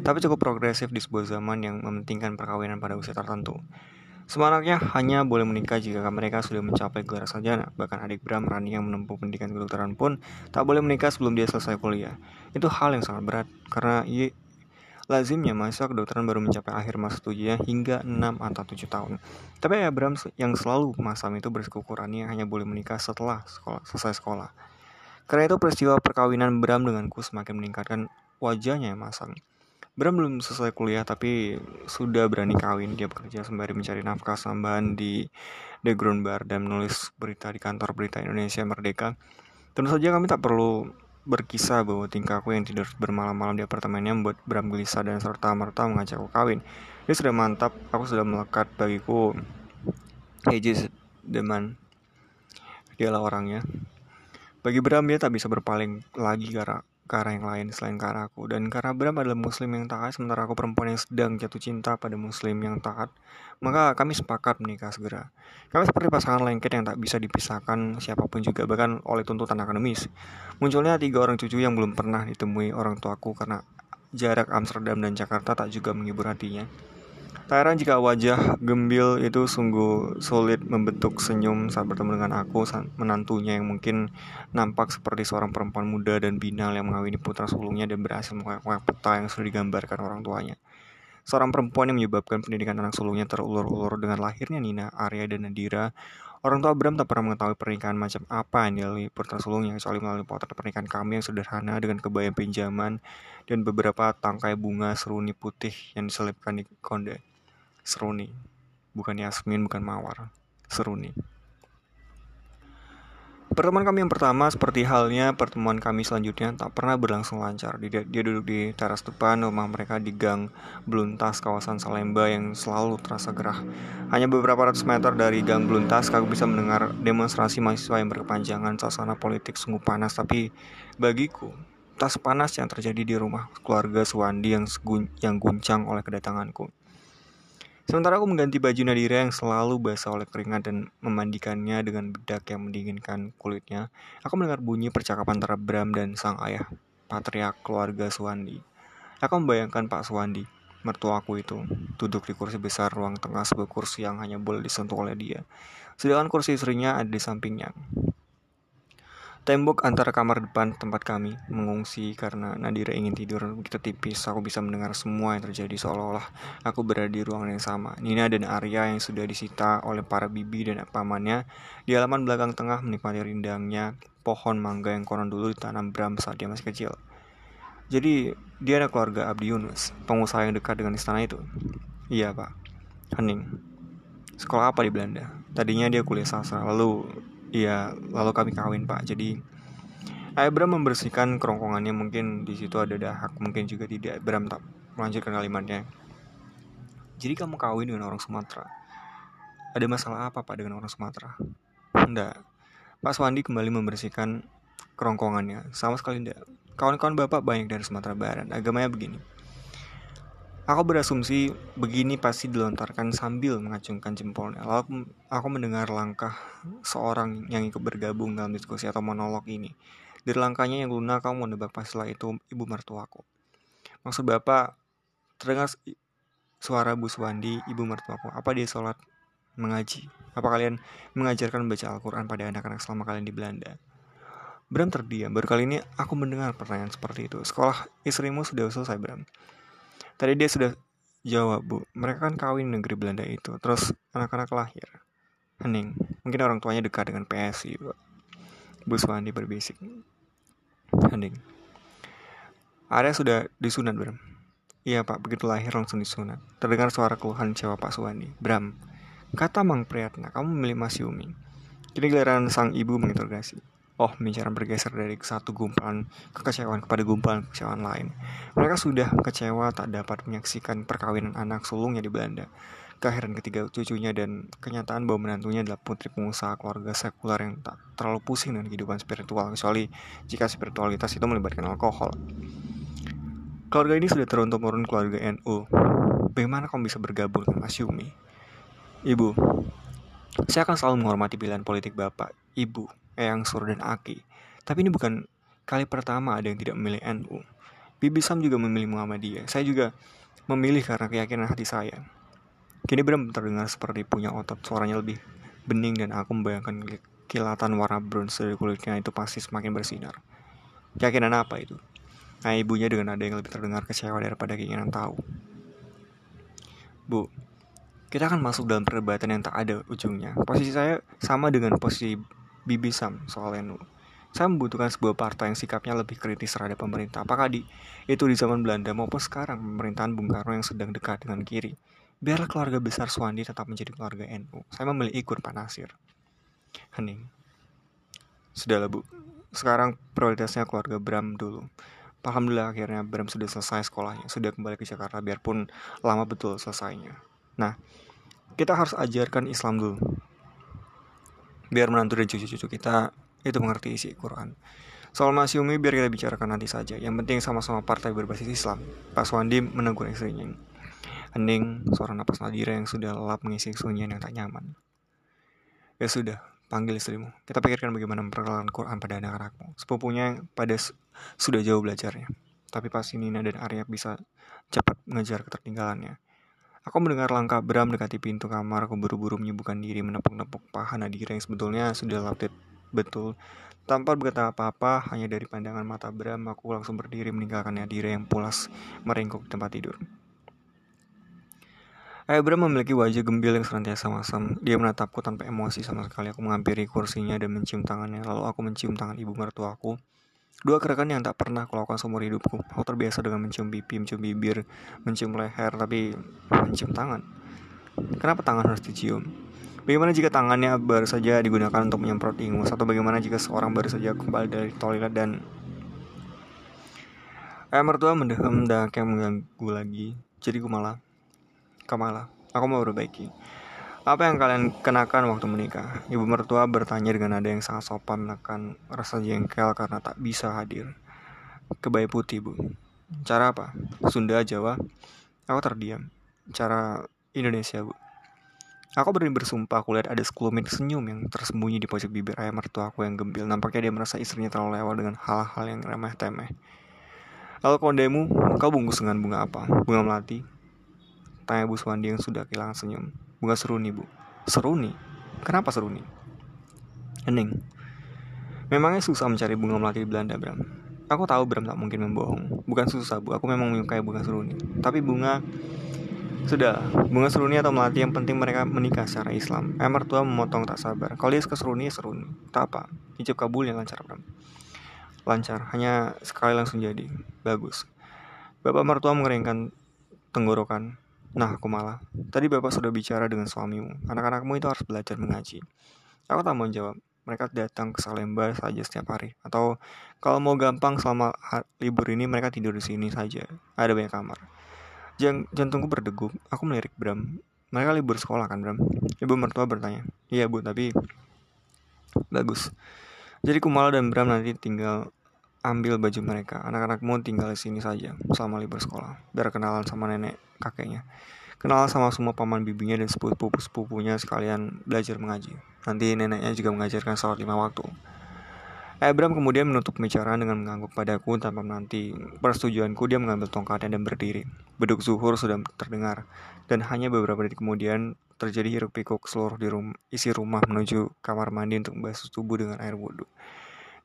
Tapi cukup progresif di sebuah zaman yang mementingkan perkawinan pada usia tertentu. Semua hanya boleh menikah jika mereka sudah mencapai gelar sarjana. Bahkan adik Bram Rani yang menempuh pendidikan kedokteran pun tak boleh menikah sebelum dia selesai kuliah. Itu hal yang sangat berat karena ia Lazimnya mahasiswa kedokteran baru mencapai akhir masa studinya hingga 6 atau 7 tahun. Tapi Abraham yang selalu masam itu bersikukurannya hanya boleh menikah setelah sekolah, selesai sekolah. Karena itu peristiwa perkawinan Bram denganku semakin meningkatkan wajahnya yang masam. Bram belum selesai kuliah tapi sudah berani kawin. Dia bekerja sembari mencari nafkah tambahan di The Ground Bar dan menulis berita di kantor berita Indonesia Merdeka. Tentu saja kami tak perlu berkisah bahwa tingkahku yang tidur bermalam-malam di apartemennya membuat Bram gelisah dan serta merta mengajakku kawin. Dia sudah mantap, aku sudah melekat bagiku. Aegis Deman, dialah orangnya. Bagi Bram dia tak bisa berpaling lagi karena ke arah yang lain selain ke arahku dan karena Bram adalah muslim yang taat sementara aku perempuan yang sedang jatuh cinta pada muslim yang taat maka kami sepakat menikah segera. Kami seperti pasangan lengket yang tak bisa dipisahkan siapa pun juga bahkan oleh tuntutan akademis. Munculnya tiga orang cucu yang belum pernah ditemui orang tuaku karena jarak Amsterdam dan Jakarta tak juga menghibur hatinya. Tak heran jika wajah gembil itu sungguh sulit membentuk senyum saat bertemu dengan aku, menantunya yang mungkin nampak seperti seorang perempuan muda dan binal yang mengawini putra sulungnya dan berhasil mengoyak peta yang sudah digambarkan orang tuanya. Seorang perempuan yang menyebabkan pendidikan anak sulungnya terulur-ulur dengan lahirnya Nina, Arya, dan Nadira Orang tua Bram tak pernah mengetahui pernikahan macam apa yang dilalui putra sulungnya kecuali melalui potret pernikahan kami yang sederhana dengan kebaya pinjaman dan beberapa tangkai bunga seruni putih yang diselipkan di konde. Seruni, bukan Yasmin, bukan Mawar. Seruni. Pertemuan kami yang pertama, seperti halnya pertemuan kami selanjutnya, tak pernah berlangsung lancar. Dia, dia duduk di teras depan rumah mereka di gang Beluntas, kawasan Salemba yang selalu terasa gerah. Hanya beberapa ratus meter dari gang Beluntas, kami bisa mendengar demonstrasi mahasiswa yang berkepanjangan. Suasana politik sungguh panas, tapi bagiku, tak sepanas yang terjadi di rumah keluarga Suwandi yang, yang guncang oleh kedatanganku. Sementara aku mengganti baju Nadira yang selalu basah oleh keringat dan memandikannya dengan bedak yang mendinginkan kulitnya, aku mendengar bunyi percakapan antara Bram dan sang ayah, patriark keluarga Suwandi. Aku membayangkan Pak Suwandi, mertuaku itu, duduk di kursi besar ruang tengah sebuah kursi yang hanya boleh disentuh oleh dia. Sedangkan kursi istrinya ada di sampingnya. Tembok antara kamar depan tempat kami mengungsi karena Nadira ingin tidur begitu tipis. Aku bisa mendengar semua yang terjadi seolah-olah aku berada di ruangan yang sama. Nina dan Arya yang sudah disita oleh para bibi dan pamannya di halaman belakang tengah menikmati rindangnya pohon mangga yang konon dulu ditanam Bram saat dia masih kecil. Jadi dia ada keluarga Abdi Yunus, pengusaha yang dekat dengan istana itu. Iya pak, hening. Sekolah apa di Belanda? Tadinya dia kuliah sastra, lalu Iya, lalu kami kawin pak. Jadi Abraham membersihkan kerongkongannya mungkin di situ ada dahak, mungkin juga tidak. Abraham tak melanjutkan kalimatnya. Jadi kamu kawin dengan orang Sumatera. Ada masalah apa pak dengan orang Sumatera? Enggak. Pak Swandi kembali membersihkan kerongkongannya. Sama sekali tidak. Kawan-kawan bapak banyak dari Sumatera Barat. Agamanya begini. Aku berasumsi begini pasti dilontarkan sambil mengacungkan jempolnya. Lalu aku mendengar langkah seorang yang ikut bergabung dalam diskusi atau monolog ini. Dari langkahnya yang lunak, kamu menebak pastilah itu ibu mertuaku. Maksud bapak, terdengar suara Bu Suwandi, ibu mertuaku. Apa dia sholat mengaji? Apa kalian mengajarkan membaca Al-Quran pada anak-anak selama kalian di Belanda? Bram terdiam. Baru kali ini aku mendengar pertanyaan seperti itu. Sekolah istrimu sudah selesai, Bram. Tadi dia sudah jawab, Bu. Mereka kan kawin negeri Belanda itu. Terus anak-anak lahir. Hening. Mungkin orang tuanya dekat dengan PSI, Bu. Bu Suwandi berbisik. Hening. Arya sudah disunat, Bram. Iya, Pak. Begitu lahir langsung disunat. Terdengar suara keluhan cewek Pak Suwandi. Bram, kata Mang Priyatna, kamu memilih Mas Yumi. Kini giliran sang ibu menginterogasi. Oh, bicara bergeser dari satu gumpalan kekecewaan kepada gumpalan kekecewaan lain. Mereka sudah kecewa tak dapat menyaksikan perkawinan anak sulungnya di Belanda. Kelahiran ketiga cucunya dan kenyataan bahwa menantunya adalah putri pengusaha keluarga sekuler yang tak terlalu pusing dengan kehidupan spiritual, kecuali jika spiritualitas itu melibatkan alkohol. Keluarga ini sudah teruntuk turun keluarga NU. Bagaimana kamu bisa bergabung dengan Mas Yumi? Ibu, saya akan selalu menghormati pilihan politik Bapak, Ibu, Eyang Sur dan Aki. Tapi ini bukan kali pertama ada yang tidak memilih NU. Bibi Sam juga memilih Muhammadiyah. Saya juga memilih karena keyakinan hati saya. Kini Bram terdengar seperti punya otot, suaranya lebih bening dan aku membayangkan kilatan warna bronze dari kulitnya itu pasti semakin bersinar. Keyakinan apa itu? Nah ibunya dengan ada yang lebih terdengar kecewa daripada keinginan tahu. Bu, kita akan masuk dalam perdebatan yang tak ada ujungnya. Posisi saya sama dengan posisi Bibi Sam soal NU. Saya membutuhkan sebuah partai yang sikapnya lebih kritis terhadap pemerintah. Apakah di itu di zaman Belanda maupun sekarang pemerintahan Bung Karno yang sedang dekat dengan kiri. Biarlah keluarga besar Suwandi tetap menjadi keluarga NU. Saya memilih ikut Pak Nasir. Hening. Sudahlah Bu. Sekarang prioritasnya keluarga Bram dulu. Alhamdulillah akhirnya Bram sudah selesai sekolahnya, sudah kembali ke Jakarta biarpun lama betul selesainya. Nah, kita harus ajarkan Islam dulu biar menantu dan cucu-cucu kita itu mengerti isi Quran. Soal Masyumi biar kita bicarakan nanti saja. Yang penting sama-sama partai berbasis Islam. Pak Swandi menegur istrinya. Hening, suara napas Nadira yang sudah lelap mengisi kesunyian yang tak nyaman. Ya sudah, panggil istrimu. Kita pikirkan bagaimana memperkenalkan Quran pada anak-anakmu. Sepupunya pada sudah jauh belajarnya. tapi pasti Nina dan Arya bisa cepat mengejar ketertinggalannya. Aku mendengar langkah Bram dekati pintu kamar, aku buru-buru menyibukkan diri menepuk-nepuk paha Nadira yang sebetulnya sudah laptit betul. Tanpa berkata apa-apa, hanya dari pandangan mata Bram, aku langsung berdiri meninggalkan Nadira yang pulas meringkuk di tempat tidur. Bram memiliki wajah gembil yang senantiasa masam. Dia menatapku tanpa emosi sama sekali. Aku menghampiri kursinya dan mencium tangannya. Lalu aku mencium tangan ibu mertuaku. Dua gerakan yang tak pernah aku lakukan seumur hidupku. Aku terbiasa dengan mencium pipi, mencium bibir, mencium leher, tapi mencium tangan. Kenapa tangan harus dicium? Bagaimana jika tangannya baru saja digunakan untuk menyemprot ingus? Atau bagaimana jika seorang baru saja kembali dari toilet dan Ayah mertua mendehem dan kayak mengganggu lagi. Jadi gue malah, kemala, aku mau perbaiki. Apa yang kalian kenakan waktu menikah? Ibu mertua bertanya dengan nada yang sangat sopan menekan rasa jengkel karena tak bisa hadir. Kebaya putih, Bu. Cara apa? Sunda, Jawa? Aku terdiam. Cara Indonesia, Bu. Aku berani bersumpah aku lihat ada sekelumit senyum yang tersembunyi di pojok bibir ayah mertua aku yang gembil. Nampaknya dia merasa istrinya terlalu lewat dengan hal-hal yang remeh temeh. Lalu kondemu, kau bungkus dengan bunga apa? Bunga melati? Tanya Bu Swandi yang sudah kehilangan senyum. Bunga seruni, Bu. Seruni? Kenapa seruni? Hening. Memangnya susah mencari bunga melati di Belanda, Bram. Aku tahu Bram tak mungkin membohong. Bukan susah, Bu. Aku memang menyukai bunga seruni. Tapi bunga... Sudah, bunga seruni atau melati yang penting mereka menikah secara Islam. Eh, mertua memotong tak sabar. Kalau dia seruni, seruni. Tak apa. Hijab kabul yang lancar, Bram. Lancar, hanya sekali langsung jadi. Bagus. Bapak mertua mengeringkan tenggorokan. Nah, aku malah. Tadi bapak sudah bicara dengan suamimu. Anak-anakmu itu harus belajar mengaji. Aku tak mau jawab. Mereka datang ke Salemba saja setiap hari. Atau kalau mau gampang selama libur ini mereka tidur di sini saja. Ada banyak kamar. Jang, jantungku berdegup. Aku melirik Bram. Mereka libur sekolah kan Bram? Ibu mertua bertanya. Iya bu, tapi bagus. Jadi Kumala dan Bram nanti tinggal ambil baju mereka. Anak-anakmu tinggal di sini saja selama libur sekolah, biar kenalan sama nenek kakeknya. Kenalan sama semua paman bibinya dan sepupu-sepupunya sekalian belajar mengaji. Nanti neneknya juga mengajarkan sholat lima waktu. Abraham kemudian menutup pembicaraan dengan mengangguk padaku tanpa menanti persetujuanku dia mengambil tongkatnya dan berdiri. Beduk zuhur sudah terdengar dan hanya beberapa detik kemudian terjadi hiruk pikuk seluruh di rum isi rumah menuju kamar mandi untuk membasuh tubuh dengan air wudhu.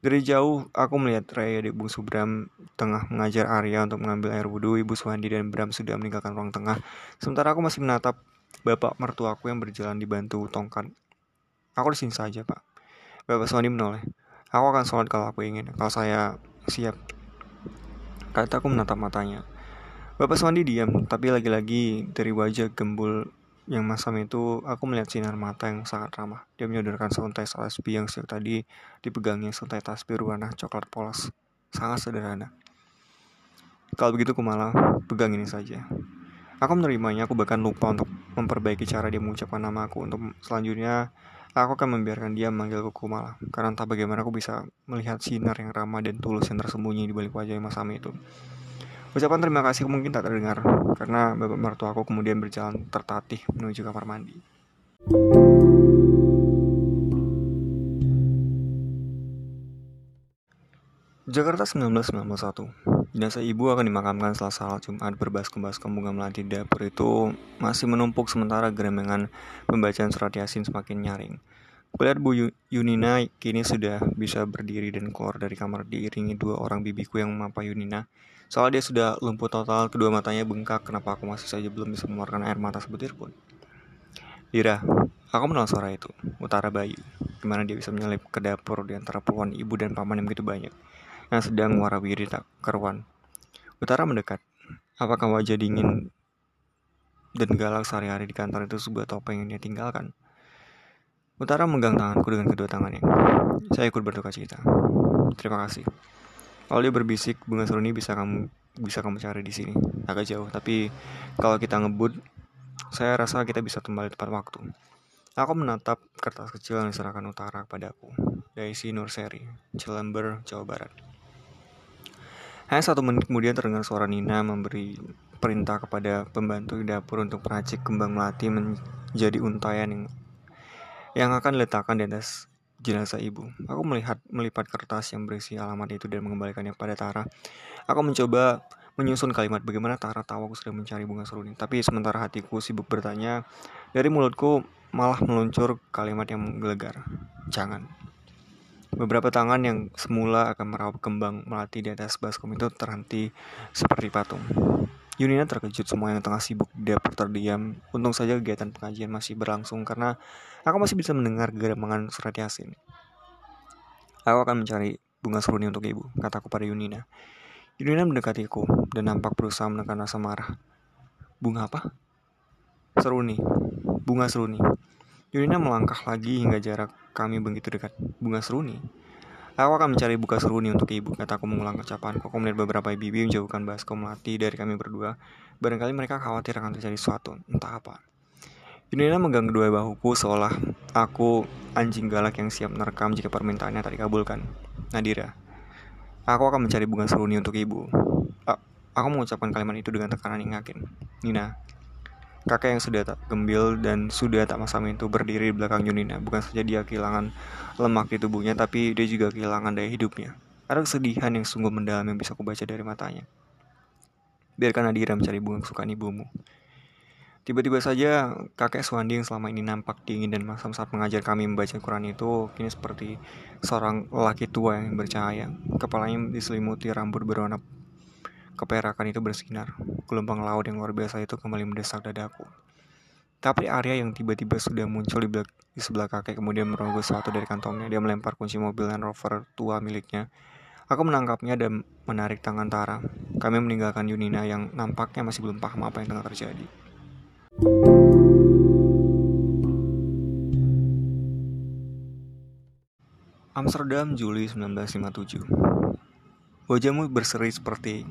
Dari jauh, aku melihat Raya di bungsu Bram tengah mengajar Arya untuk mengambil air wudhu. Ibu Suwandi dan Bram sudah meninggalkan ruang tengah. Sementara aku masih menatap bapak mertuaku yang berjalan dibantu tongkat. Aku di sini saja, Pak. Bapak Suwandi menoleh. Aku akan sholat kalau aku ingin. Kalau saya siap. Kataku menatap matanya. Bapak Suwandi diam, tapi lagi-lagi dari wajah gembul yang masam itu aku melihat sinar mata yang sangat ramah. Dia menyodorkan seuntai tasbih yang sejak tadi dipegangnya seuntai tasbih berwarna coklat polos. Sangat sederhana. Kalau begitu aku malah pegang ini saja. Aku menerimanya, aku bahkan lupa untuk memperbaiki cara dia mengucapkan namaku. Untuk selanjutnya, aku akan membiarkan dia memanggilku Kumala. Karena entah bagaimana aku bisa melihat sinar yang ramah dan tulus yang tersembunyi di balik wajah yang masam itu. Ucapan terima kasih mungkin tak terdengar karena bapak mertua aku kemudian berjalan tertatih menuju kamar mandi. Jakarta 1991 Jenazah ibu akan dimakamkan setelah salat Jumat berbaskom-baskom bunga melati dapur itu masih menumpuk sementara geremengan pembacaan surat yasin semakin nyaring. Kulihat Bu Yunina kini sudah bisa berdiri dan keluar dari kamar diiringi dua orang bibiku yang memapa Yunina Soal dia sudah lumpuh total, kedua matanya bengkak, kenapa aku masih saja belum bisa mengeluarkan air mata sebutir pun. Lira, aku mengenal suara itu, Utara Bayu. Gimana dia bisa menyelip ke dapur di antara puluhan ibu dan paman yang begitu banyak, yang sedang warawiri tak keruan. Utara mendekat. Apakah wajah dingin dan galak sehari-hari di kantor itu sebuah topeng yang dia tinggalkan? Utara megang tanganku dengan kedua tangannya. Saya ikut berduka cita. Terima kasih. Kalau dia berbisik, bunga seruni bisa kamu bisa kamu cari di sini. Agak jauh, tapi kalau kita ngebut, saya rasa kita bisa kembali tepat waktu. Aku menatap kertas kecil yang diserahkan utara padaku. Daisy Nurseri, Cilember, Jawa Barat. Hanya satu menit kemudian terdengar suara Nina memberi perintah kepada pembantu di dapur untuk meracik kembang melati menjadi untayan yang yang akan diletakkan di atas jenazah ibu. Aku melihat melipat kertas yang berisi alamat itu dan mengembalikannya pada Tara. Aku mencoba menyusun kalimat bagaimana Tara tahu aku sudah mencari bunga seruni. Tapi sementara hatiku sibuk bertanya, dari mulutku malah meluncur kalimat yang menggelegar. Jangan. Beberapa tangan yang semula akan meraup kembang melati di atas baskom itu terhenti seperti patung. Yunina terkejut semua yang tengah sibuk di dapur terdiam. Untung saja kegiatan pengajian masih berlangsung karena aku masih bisa mendengar geremangan surat yasin. Aku akan mencari bunga seruni untuk ibu, kataku pada Yunina. Yunina mendekatiku dan nampak berusaha menekan rasa marah. Bunga apa? Seruni. Bunga seruni. Yunina melangkah lagi hingga jarak kami begitu dekat. Bunga seruni. Aku akan mencari buka seruni untuk ibu, kataku mengulang ucapan. Aku melihat beberapa ibu menjauhkan baskom melati dari kami berdua. Barangkali mereka khawatir akan terjadi sesuatu, entah apa. Yunina megang kedua bahuku seolah aku anjing galak yang siap merekam jika permintaannya tak dikabulkan. Nadira, aku akan mencari bunga seruni untuk ibu. Aku mengucapkan kalimat itu dengan tekanan yang yakin. Nina, Kakek yang sudah tak gembil dan sudah tak masam itu berdiri di belakang Yunina. Bukan saja dia kehilangan lemak di tubuhnya, tapi dia juga kehilangan daya hidupnya. Ada kesedihan yang sungguh mendalam yang bisa kubaca dari matanya. Biarkan Nadira mencari bunga kesukaan ibumu. Tiba-tiba saja kakek Suwandi yang selama ini nampak dingin dan masam saat mengajar kami membaca Quran itu kini seperti seorang lelaki tua yang bercahaya. Kepalanya diselimuti rambut berwarna Keperakan itu bersinar. Gelombang laut yang luar biasa itu kembali mendesak dadaku. Tapi Arya yang tiba-tiba sudah muncul di, di sebelah kakek kemudian merogoh sesuatu dari kantongnya. Dia melempar kunci mobil Land Rover tua miliknya. Aku menangkapnya dan menarik tangan Tara. Kami meninggalkan Yunina yang nampaknya masih belum paham apa yang tengah terjadi. Amsterdam, Juli 1957. Wajahmu berseri seperti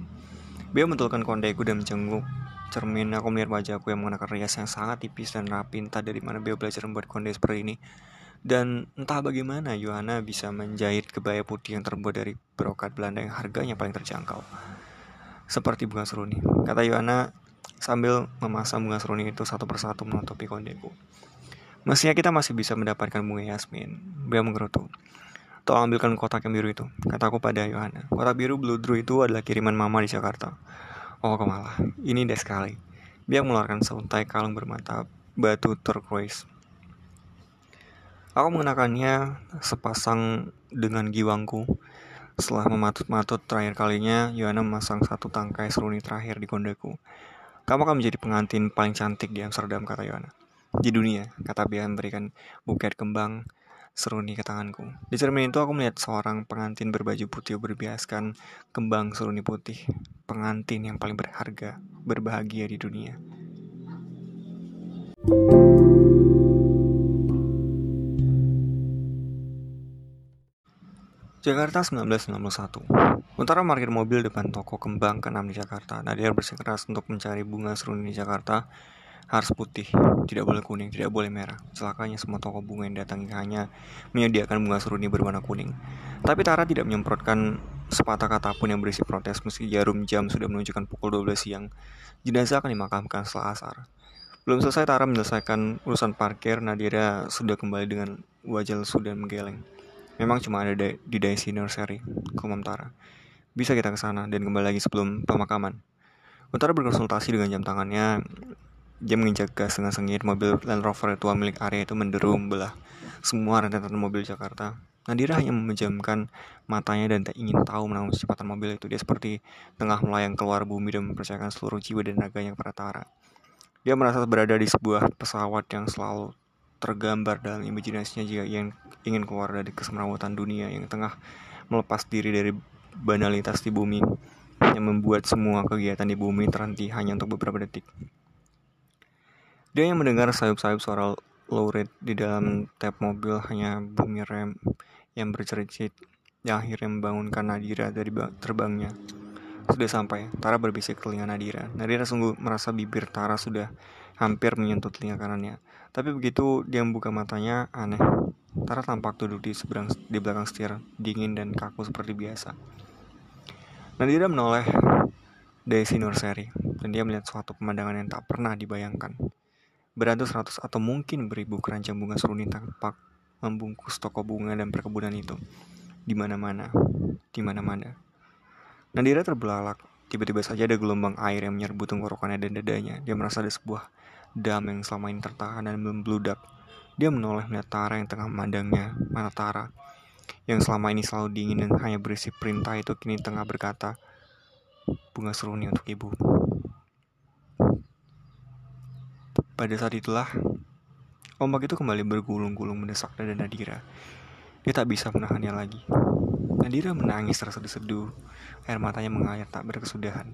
Beliau mentulkan kondeku dan mencenguk cermin. Aku melihat wajahku yang mengenakan rias yang sangat tipis dan rapi. Entah dari mana beliau belajar membuat konde seperti ini. Dan entah bagaimana Yohana bisa menjahit kebaya putih yang terbuat dari brokat Belanda yang harganya paling terjangkau. Seperti bunga seruni. Kata Yohana sambil memasang bunga seruni itu satu persatu menutupi kondeku. Mestinya kita masih bisa mendapatkan bunga Yasmin. Beliau menggerutu. Tolong ambilkan kotak yang biru itu, kataku pada Yohana. Kotak biru Blue Drew itu adalah kiriman mama di Jakarta. Oh kemalah, ini deh sekali. Dia mengeluarkan seuntai kalung bermata batu turquoise. Aku mengenakannya sepasang dengan giwangku. Setelah mematut-matut terakhir kalinya, Yohana memasang satu tangkai seruni terakhir di kondeku. Kamu akan menjadi pengantin paling cantik di Amsterdam, kata Yohana. Di dunia, kata Bea memberikan buket kembang seruni ke tanganku. Di cermin itu aku melihat seorang pengantin berbaju putih berbiaskan kembang seruni putih. Pengantin yang paling berharga, berbahagia di dunia. Jakarta 1991 Utara parkir mobil depan toko kembang ke-6 di Jakarta Nadia bersikeras untuk mencari bunga seruni di Jakarta harus putih, tidak boleh kuning, tidak boleh merah. Celakanya semua toko bunga yang datang hanya menyediakan bunga seruni berwarna kuning. Tapi Tara tidak menyemprotkan sepatah kata pun yang berisi protes meski jarum jam sudah menunjukkan pukul 12 siang. Jenazah akan dimakamkan setelah asar. Belum selesai Tara menyelesaikan urusan parkir, Nadira sudah kembali dengan wajah lesu dan menggeleng. Memang cuma ada di Daisy Nursery, kumam Tara. Bisa kita ke sana dan kembali lagi sebelum pemakaman. Utara berkonsultasi dengan jam tangannya Jam menginjak gas dengan sengit, mobil Land Rover tua milik Arya itu menderum belah semua rentetan mobil Jakarta. Nadira hanya memejamkan matanya dan tak ingin tahu menang kecepatan mobil itu. Dia seperti tengah melayang keluar bumi dan mempercayakan seluruh jiwa dan raganya kepada Tara. Dia merasa berada di sebuah pesawat yang selalu tergambar dalam imajinasinya jika ia ingin keluar dari kesemrawutan dunia yang tengah melepas diri dari banalitas di bumi yang membuat semua kegiatan di bumi terhenti hanya untuk beberapa detik. Dia yang mendengar sayup-sayup suara rate di dalam tap mobil hanya bunyi rem yang bercericit yang akhirnya membangunkan Nadira dari terbangnya. Sudah sampai, Tara berbisik ke telinga Nadira. Nadira sungguh merasa bibir Tara sudah hampir menyentuh telinga kanannya. Tapi begitu dia membuka matanya, aneh. Tara tampak duduk di seberang di belakang setir, dingin dan kaku seperti biasa. Nadira menoleh Daisy Nurseri, dan dia melihat suatu pemandangan yang tak pernah dibayangkan. Beratus ratus atau mungkin beribu keranjang bunga seruni tampak membungkus toko bunga dan perkebunan itu. Di mana-mana, di mana-mana. Nadira terbelalak. Tiba-tiba saja ada gelombang air yang menyerbu tenggorokannya dan dadanya. Dia merasa ada sebuah dam yang selama ini tertahan dan belum beludak. Dia menoleh melihat Tara yang tengah memandangnya. Mana Tara? Yang selama ini selalu dingin dan hanya berisi perintah itu kini tengah berkata, Bunga seruni untuk ibu. Pada saat itulah, ombak itu kembali bergulung-gulung mendesak dada Nadira. Dia tak bisa menahannya lagi. Nadira menangis terseduh-seduh, air matanya mengalir tak berkesudahan.